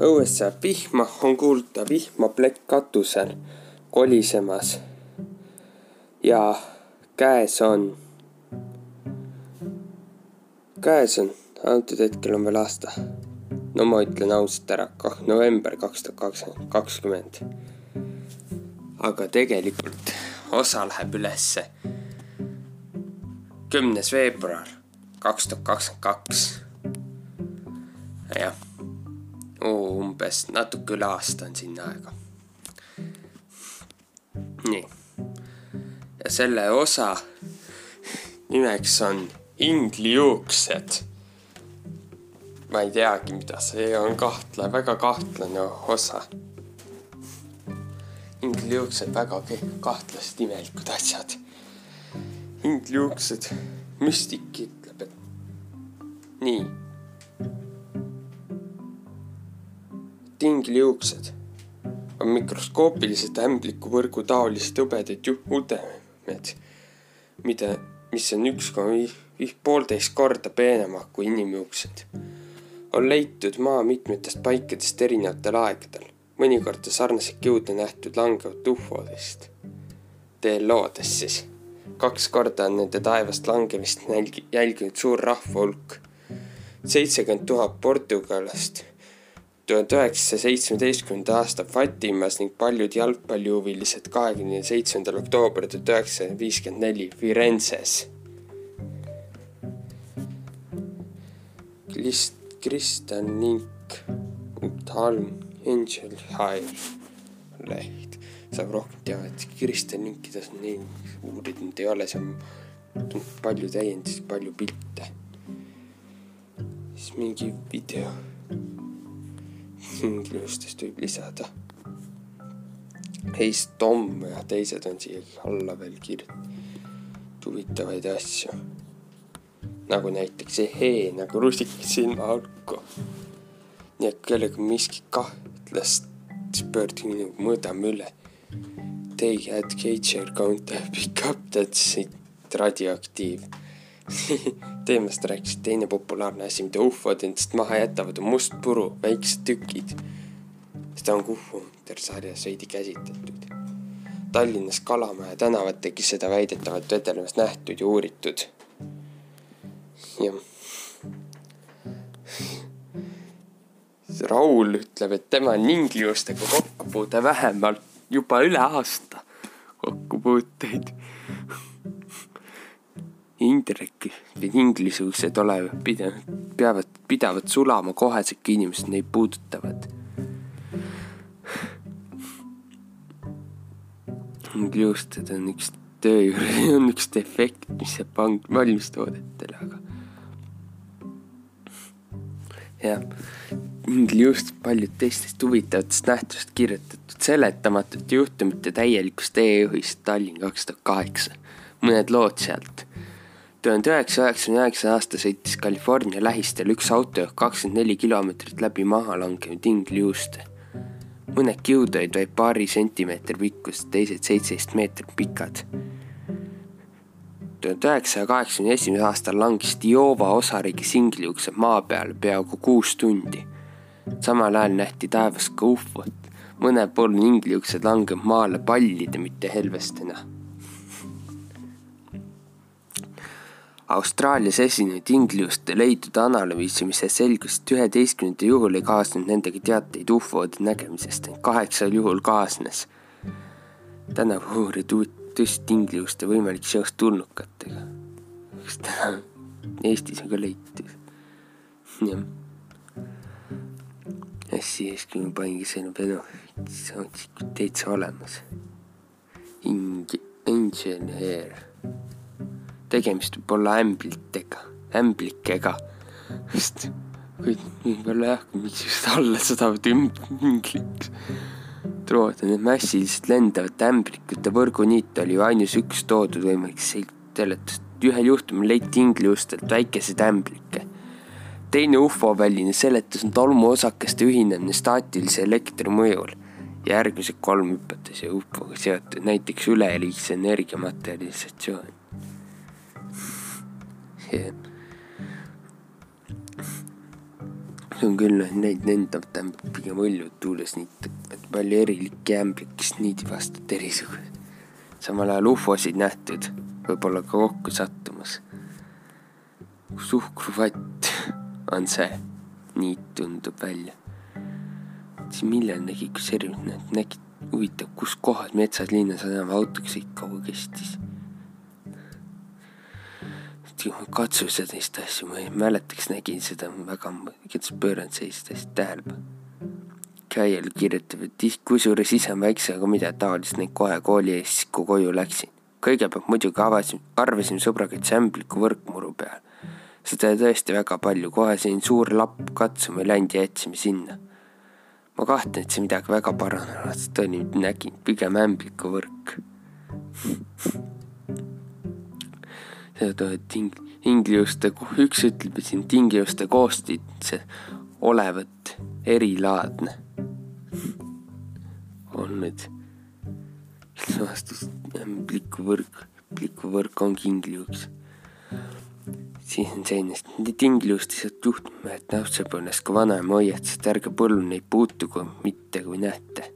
õues sajab vihma, on kuulda vihmaplekk katusel kolisemas. ja käes on, käes on, antud hetkel on veel aasta. no ma ütlen ausalt ära, kah november kaks tuhat kakskümmend, aga tegelikult osa läheb ülesse kümnes veebruar kaks tuhat kakskümmend kaks. jah, umbes natuke üle aasta on sinna aega. nii, ja selle osa nimeks on inglijuuksed. ma ei teagi, mida see on, kahtle, väga kahtlane osa. inglijuuksed, väga kahtlased imelikud asjad ingliuksed. müstik ütleb, et nii. Tingliuksed on mikroskoopilised ämblikuvõrgu taolised hõbedad udemed, mida, mis on üks koma poolteist korda peenemad kui inimjuuksed. on leitud maa mitmetest paikadest erinevatel aegadel, mõnikord on sarnaseid jõude nähtud langevat ufodest, DLO-dest siis kaks korda on nende taevast langemist jälginud suur rahva hulk. seitsekümmend tuhat portugalast tuhat üheksasaja seitsmeteistkümnenda aasta Fatimas ning paljud jalgpallihuvilised kahekümne seitsmendal oktoobril tuhat üheksasada viiskümmend neli Firenzes. Krist-, Kristjan Nink, Talm, Angel Hire leht saab rohkem teavet Kristjan Ninkides on nii uurinud ei ole, seal on palju täiendusi, palju pilte. siis mingi video inglistest võib lisada. Heis Tom ja teised on siia alla veel kirjutanud huvitavaid asju. nagu näiteks ehee nagu rusikas silmaauku. nii et kellelgi miski kahtlast, siis pöörduge minuga, mõõdame üle They had Gager count pick up that's it radioaktiiv teemast rääkisid, teine populaarne asi, mida ufod endast maha jätavad, on must puru, väiksed tükid. seda on Kuhvumter sarjas veidi käsitletud. Tallinnas Kalamaja tänavat tegi seda väidetavalt vedelemas nähtud ja uuritud. jah. Raul ütleb, et tema on ningliustega kokkupuude vähemalt juba üle aasta kokkupuuteid. Indrek või inglisugused pidevalt, peavad, pidavat sulama kohesed, kui inimesed neid puudutavad. inglused on üks töö juures, on üks defekt, mis jääb valmistoodetele, aga jah just paljud teistest huvitavatest nähtustest kirjutatud seletamatut juhtumite täielikust teejuhist Tallinn kaks tuhat kaheksa. mõned lood sealt. Tuhande üheksasaja üheksakümne üheksa aasta sõitis California lähistel üks autojuht kakskümmend neli kilomeetrit läbi maha langenud ingliuste. mõned kiud olid vaid paari sentimeetri pikkused, teised seitseteist meetrit pikad tuhande üheksasaja kaheksakümne esimesel aastal langes Diova osariigi singliuksed maa peale peaaegu kuus tundi samal ajal nähti taevas ka ufot, mõne pool ingliuksed langeb maale pallide, mitte helvestena. Austraalias esinenud ingliuste leidude analüüsimise selgus, et üheteistkümnendal juhul ei kaasnenud nendega teateid ufode nägemisest, kaheksal juhul kaasnes. tänavu uurid tõst ingliuste võimalik seos tulnukatega. kas täna Eestis on ka leitud? jah ja siis, kui ma paningi selle peale, siis on täitsa olemas. Ing-, insener. Tegemist võib olla ämblitega, ämblikega. sest kui võib-olla jah, miks just alla sadavad ümbliks. trood need massiliselt lendavad ämblikute võrguniit oli ju ainus üks toodud võimalik seletust. ühel juhtumil leiti ingliustelt väikeseid ämblikke teine ufo-väline seletus on tolmuosakeste ühinemine staatilise elektri mõjul. järgmised kolm hüpates ja ufoga seotud, näiteks üleliigse energia materialisatsioon. On küll neid lendab tähendab pigem õlju tuules niitab, et palju erilikke ämblikest niidi vastu terisugused. samal ajal ufosid nähtud, võib-olla ka kokku sattumas. suhkruvatt on see, niit tundub välja. siis millal nägi, kus erinevad nägid, huvitav, kus kohas metsas, linnas enam autoga sõit kaua kestis katsu sellist asju, ma ei mäletaks, nägin seda väga, igatahes pööranud sellist asja tähelepanu. Käiel kirjutab, et kusjuures ise on väikse, aga mida taolist neid kohe kooli ees, kui koju läksin. kõigepealt muidugi avasin, arvasin sõbraga, et see ämbliku võrk muru peal. seda oli tõesti väga palju, kohe selline suur lapp katsuma ei läinud ja jätsime sinna. ma kahtlen, et see midagi väga paranenud, sest oli, nägin pigem ämbliku võrk ting-, tingimuste, üks ütleb, et siin tingimuste koostis olevat erilaadne. on nüüd vastus, plikuvõrk, plikuvõrk on kingliuks. siis on selline tingliust lihtsalt juhtuma, et lapsepõlves ka vanaema hoiatas, et ärge põllu neid puutugu mitte, kui näete.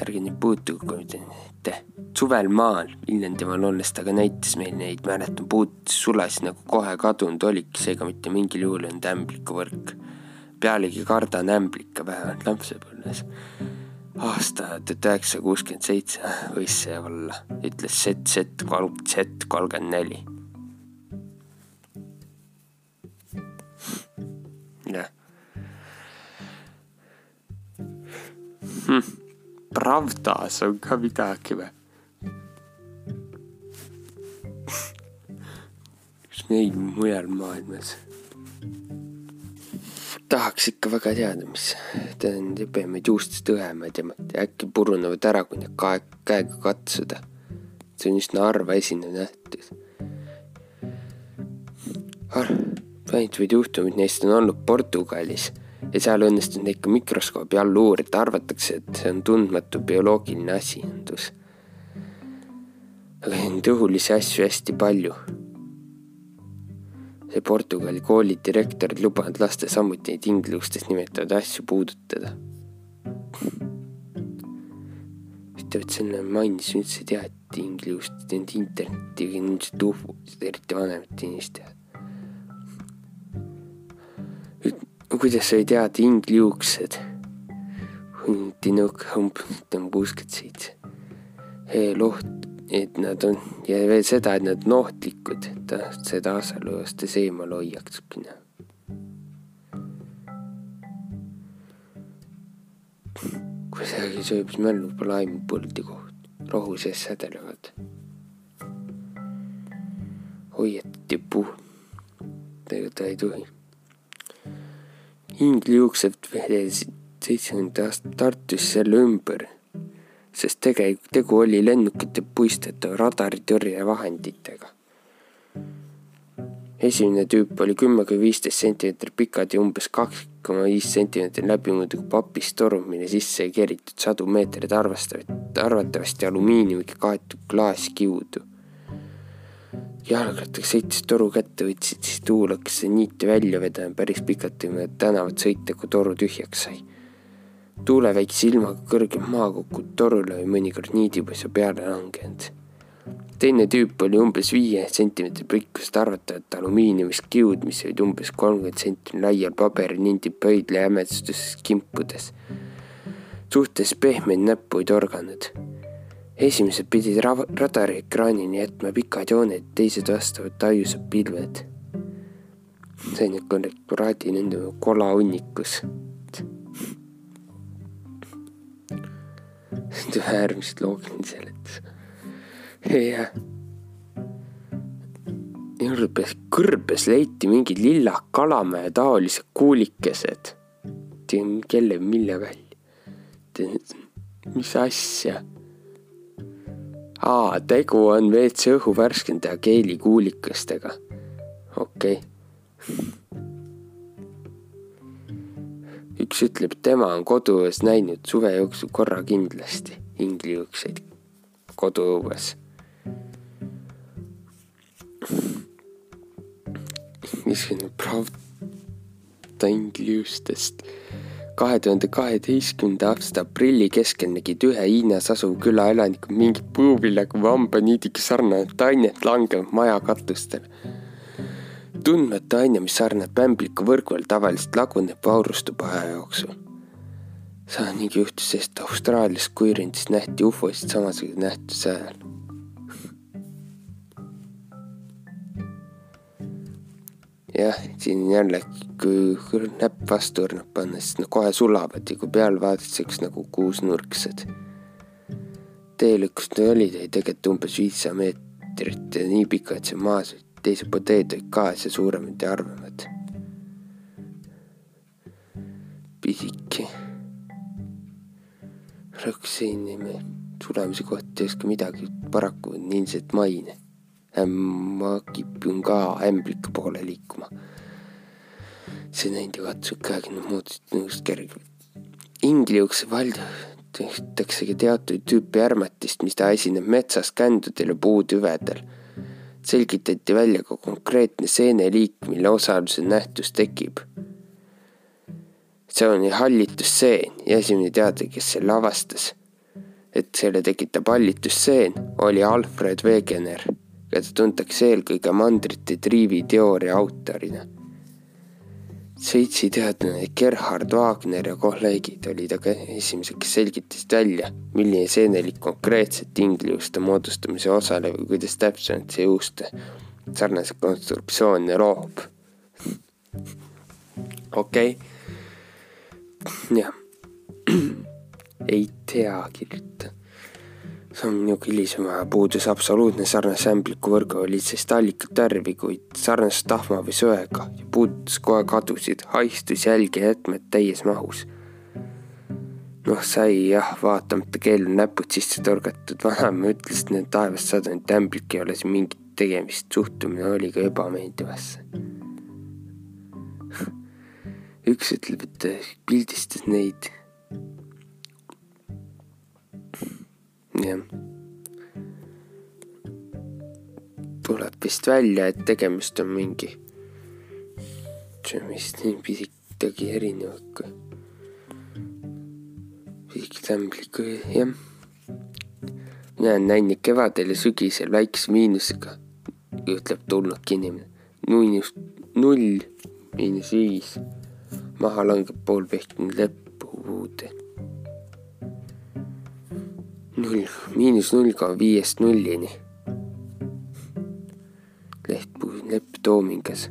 ärge neid puutugu, kui te näete suvel maal Viljandimaal olles ta ka näitas meil neid, mäletan, puud sulasid nagu kohe kadunud olidki, seega mitte mingil juhul ei olnud ämblikuvõrk. pealegi kardan ämblika vähemalt lapsepõlves. aasta tuhat üheksasada kuuskümmend seitse võis see olla, ütles ZZ kolm, Z kolmkümmend neli. jah hm.. Pravdas on ka midagi või? Neid mujal maailmas. tahaks ikka väga teada, mis tähendab jõbemaid juustest õhemaid ja äkki purunevad ära, kui neid kae, käega katsuda. see on üsna harva esinev nähtus. väidvaid juhtumeid neist on olnud Portugalis ja seal õnnestus neid ka mikroskoobi all uurida, arvatakse, et see on tundmatu bioloogiline asjandus. aga neid õhulisi asju hästi palju see Portugali kooli direktor lubanud lastel samuti neid inglistes nimetavaid asju puudutada. ütlevad selle mainis, üldse ei tea, et inglist, internetti või ilmselt ufo-, eriti vanemad inimesed kuidas sa ei tea, et ingliuksed? nõuka umbes kuuskümmend seitse. loht et nad on ja veel seda, et nad on ohtlikud, et seda asalõõstes eemal hoiaks. kuidagi sööb mällu pole aimu põldi koht, rohu sees sädelevad. hoiatati puh-, ega ta ei tohi. inglijuuksed vedelesid seitsmekümnenda aasta Tartus selle ümber sest tegelikult tegu oli lennukite puistetava radaritõrjevahenditega. esimene tüüp oli kümme kuni viisteist sentimeetrit pikad ja umbes kaks koma viis sentimeetrit läbimõõduga papistoru, mille sisse ei keritud sadu meetreid arvastavalt, arvatavasti alumiiniumiga kaetud klaaskiudu. jalgrattaga sõites toru kätte võtsid, siis tuul hakkas niiti välja vedama päris pikalt ja mööda tänavat sõita, kui toru tühjaks sai tuuleväikse ilmaga kõrgelt maa kukkunud torule või mõnikord niidipõisa peale langenud. teine tüüp oli umbes viie sentimeetri pikkust arvatavat alumiiniumist kiud, mis olid umbes kolmkümmend senti laial paberinindi pöidla jämedustes kimpudes. suhtes pehmeid näppu ei torganud. esimesed pidid radariekraanini jätma pikad jooned, teised vastavad taiusad pilved. selline korrektoraadi nende kolahunnikus see on äärmiselt loogiline seletus. jah. kõrbes, kõrbes leiti mingid lilla kalamäe taolised kuulikesed. kelle, mille välja? mis asja? aa, tegu on WC õhu värskendaja geelikuulikestega. okei okay üks ütleb, tema on koduõues näinud suve jooksul korra kindlasti ingliõukseid koduõues. niisugune prav-, võtta ingliustest. kahe tuhande kaheteistkümnenda aasta aprilli keskel nägid ühe Hiinas asuva küla elanikud mingit puuviljaga või hambaniidiga sarnanevat ainet langevat maja katustele. Tundmata aine, mis sarnaneb ämbliku võrgule, tavaliselt laguneb või aurustub aja jooksul sama nii juhtus, sest Austraalias kuirindis nähti ufosid samasuguse nähtuse ajal. jah, siin jälle, kui näpp vastu õrnab panna, siis nad kohe sulavad ja kui peale vaadata, siis nagu kuusnurksed. teelõikust olid ei tegelikult umbes viissada meetrit ja nii pika, et see maas, teisel pool teed olid kaes ja suuremad ja harvemad. pisike Roxini sulemise kohta ei oska midagi, paraku on ilmselt maine. ma kipun ka ämblike poole liikuma. see ja katsub käega muutusid nõust kergelt. ingliukse valdatakse teatud tüüpi ärmatist, mis ta esineb metsas, kändudel ja puutüvedel. Selgitati välja ka konkreetne seeneliik, mille osalusel nähtus tekib see oli hallitusseen ja esimene teadja, kes selle avastas, et selle tekitab hallitusseen, oli Alfred Wegener, keda tuntakse eelkõige mandrite triivi teooria autorina. Šveitsi teadlane Gerhard Wagner ja kolleegid olid aga esimesed, kes selgitasid välja, milline seenelik konkreetselt ingliuste moodustamise osaleb ja kuidas täpsemalt see juuste sarnase konstruktsiooni loob. okei okay jah, ei tea kirjutada. See on minu hilisem aja, puudus absoluutne sarnase ämbliku võrgu, oli lihtsalt allikat värvi, kuid sarnast tahma või söega ja puudus kohe kadusid, haistus jälgi jätmed täies mahus. noh, sai jah, vaatamata keelul näpud sisse torgatud, vanaema ütles, et need taevast sadanud ämblik ei ole siin mingit tegemist, suhtumine oli ka ebameeldivasse üks ütleb, et pildistas neid. Jah. tuleb vist välja, et tegemist on mingi, see on vist nii pisikegi erinev kui pisiktämbliku, jah. mina olen näinud kevadel ja sügisel väikse miinusega, ütleb tulnudki inimene. miinus null, miinus viis maha langeb pool pehkinud leppupuude. Null, miinus null koma viiest nullini. lehtpuu, lepp toomingas.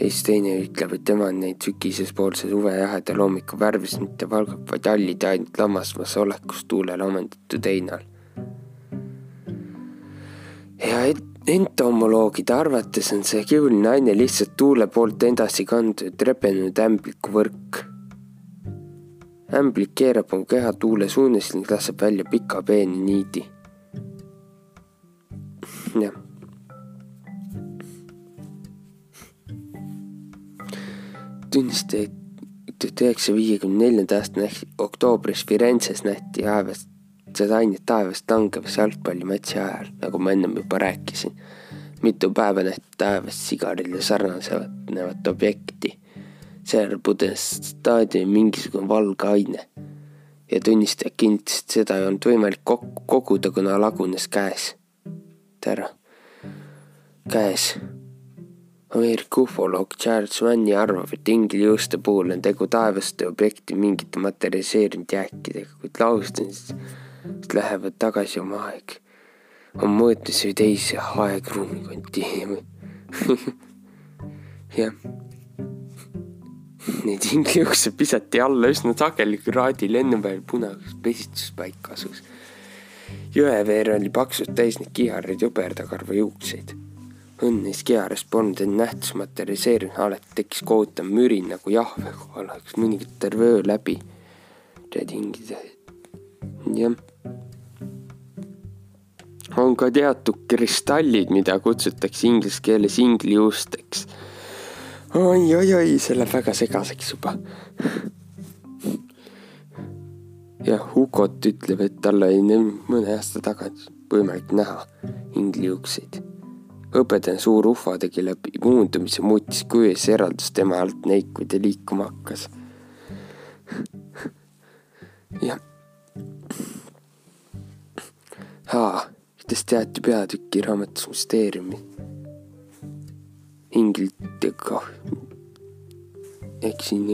ja siis teine ütleb, et tema on neid sügisespoolse suve jaheda loomiku värvis mitte valgab, vaid hallid ainult lammasmas olekus tuulele ammendatud heinal. ja et entomoloogide arvates on see kihuline aine lihtsalt tuule poolt edasi kandunud rebenenud ämbliku võrk. Ämblik keerab oma keha tuule suunas ning laseb välja pika peeni niidi. jah. tunnistajaid tuhat üheksasaja viiekümne neljanda aasta oktoobris Firenzes nähti aevast seda ainet taevast langevas jalgpallimatši ajal, nagu ma ennem juba rääkisin. mitu päeva nähti taevas sigarile sarnasevat objekti. Seejärel pudenes staadioni mingisugune valge aine ja tunnistajad kinnitasid, et seda ei olnud võimalik kokku koguda, kuna lagunes käes. ära, käes. Ameerika ufoloog Charles Manni arvab, et ingliuste puhul on tegu taevaste objekti mingite materialiseerinud jääkidega, kuid laustes lähevad tagasi oma aeg, oma mõõtes või teise aegruumi kontinuumi jah. Neid ingliukse visati alla üsna sageli kraadi lennuväel punases pesistuspaik asus. jõeveer oli paksult täis neid kiharaid jõberdakarva juukseid. õnn neist kiharast polnud end nähtus materialiseerinud, alati tekkis kohutav mürin nagu jahve kohal, oleks mõnikord terve öö läbi. tead hingida. jah on ka teatud kristallid, mida kutsutakse inglise keeles ingliusteks oi-oi-oi, see läheb väga segaseks juba. jah, Hukot ütleb, et tal oli mõne aasta tagasi võimalik näha ingliukseid. hõbedane suur ufo tegi läbi muundumise, muutis kuju ja siis eraldus tema alt neikvid ja liikuma hakkas. jah. aa, kuidas teati peatüki raamatus müsteeriumi? Inglitega ehk siin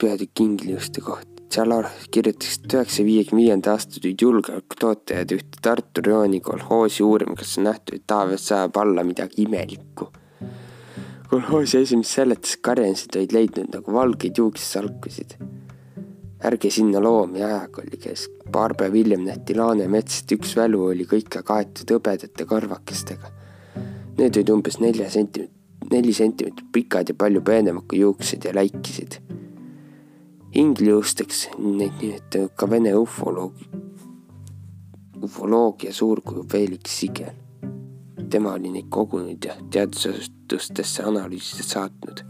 peatükk ingliuste kohta. seal kirjutatakse, et üheksasaja viiekümne viienda aasta tulid julgeolekutootjad ühte Tartu rajooni kolhoosi uurima, kas on nähtud, et taevas sajab alla midagi imelikku. kolhoosi esimees seletas, et karjanised olid leidnud nagu valgeid juuksesalkusid. ärge sinna loomi ajaga oli kesk. paar päeva hiljem nähti Laanemetsast üks välu oli kõike kaetud hõbedate karvakestega. Need olid umbes nelja sentimeetrit neli sentimeetrit pikad ja palju peenemad kui juuksed ja läikisid. ingliusteks neid nimetab ka vene ufoloog, ufoloogia suurkuju Felix Sigel. tema oli neid kogunud ja teadusasutustesse analüüsida saatnud.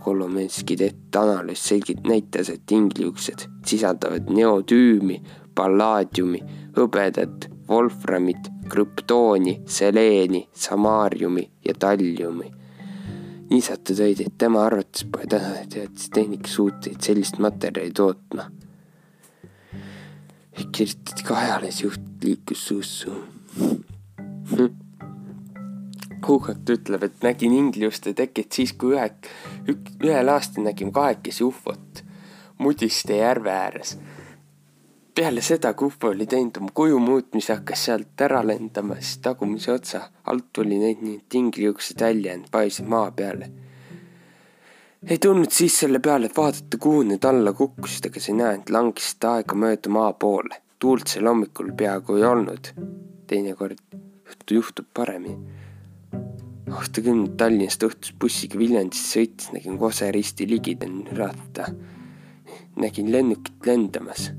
Kolomenski tehtud analüüs selgelt näitas, et ingliuksed sisaldavad neotüümi, pallaadiumi, hõbedat, wolframit, krüptooni, seleeni, samaariumi ja talliumi niisata tõid, et tema arvates pole tänapäeva suuteid sellist materjali tootma. kirjutati ka ajalehes juht liikus suussu hm.. Hugart ütleb, et nägin ingliuste teket siis, kui ühe, ühel aastal nägime kahekesi ufot Mudiste järve ääres peale seda, kui Ufo oli teinud oma kuju muutmise, hakkas sealt ära lendama, siis tagumise otsa alt tuli neid nii tingliuksed välja ja paissid maa peale. ei tulnud siis selle peale, et vaadata, kuhu need alla kukkusid, aga sa ei näe, et langesid aegamööda maa poole. tuult sel hommikul peaaegu ei olnud. teinekord juhtub paremini. aastakümneid Tallinnast õhtus bussiga Viljandisse sõites nägin Kose risti ligidal ratta. nägin lennukit lendamas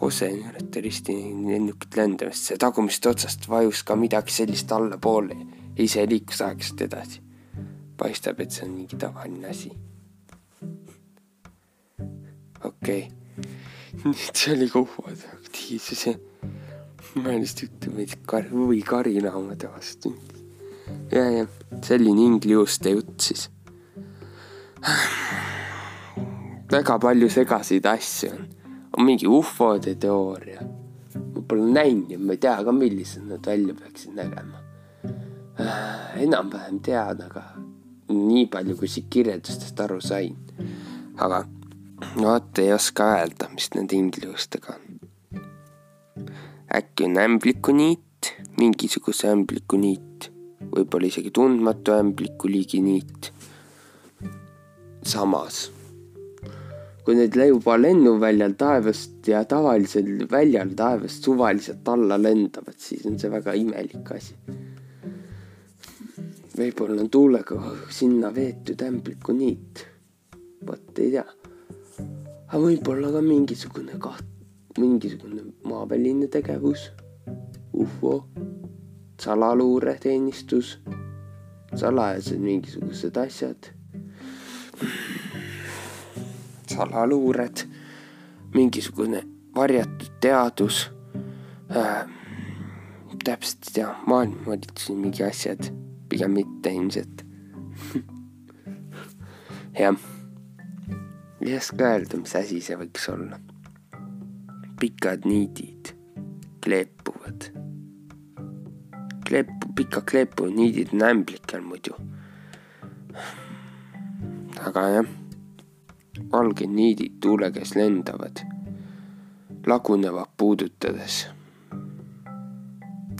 Kosenurite risti lennukit lendamist, see tagumist otsast vajus ka midagi sellist allapoole ja ise liikus aeglaselt edasi. paistab, et see on mingi tavaline asi. okei okay., nüüd see oli kohvad aktiivsuse. ma lihtsalt ütlen veidi kar-, huvi karinaamade vastu. ja, ja selline ingliuste jutt siis. väga palju segaseid asju on on mingi ufode teooria. ma pole näinud ja ma ei tea ka, millised nad välja peaksid nägema äh,. enam-vähem tean, aga nii palju, kui siit kirjeldustest aru sain. aga vot ei oska öelda, mis nende inglustega on. äkki on ämblikuniit, mingisuguse ämblikuniit, võib-olla isegi tundmatu ämblikuliigi niit. samas kui need juba lennuväljal taevast ja tavalisel väljal taevast suvaliselt alla lendavad, siis on see väga imelik asi. võib-olla on tuulega sinna veetud ämbliku niit. vot ei tea. aga võib-olla ka mingisugune kaht-, mingisugune maaväline tegevus, ufo, salaluureteenistus, salajased mingisugused asjad salaluured, mingisugune varjatud teadus äh,. täpselt ei tea, maailmavalitsusi mingi asjad, pigem mitte ilmselt jah, ei oska öelda, mis asi see võiks olla. pikad niidid kleepuvad. kleepu, pika kleepuvad niidid on ämblikel muidu. aga jah valged niidid tuule käes lendavad, lagunevad puudutades.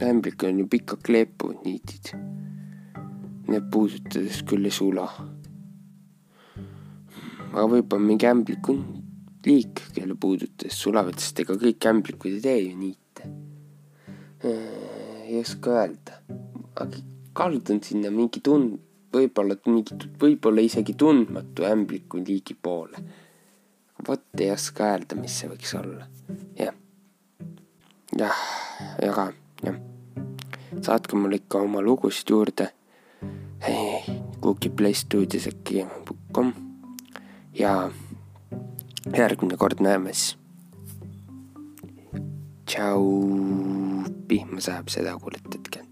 ämblik on ju pikad kleepuvad niidid. Need puudutades küll ei sula. aga võib-olla mingi ämbliku liik, kelle puudutades sulavad, sest ega kõik ämblikud ei tee ju niite. ei oska öelda, aga kaldun sinna mingi tund-, võib-olla mingit, võib-olla isegi tundmatu ämbliku liigi poole. vot ei oska öelda, mis see võiks olla. jah. jah, aga jah. saatke mulle ikka oma lugusid juurde. Kuki Play Studios äkki kom ja järgmine kord näeme siis. tšau, pihma sajab, seda kuulete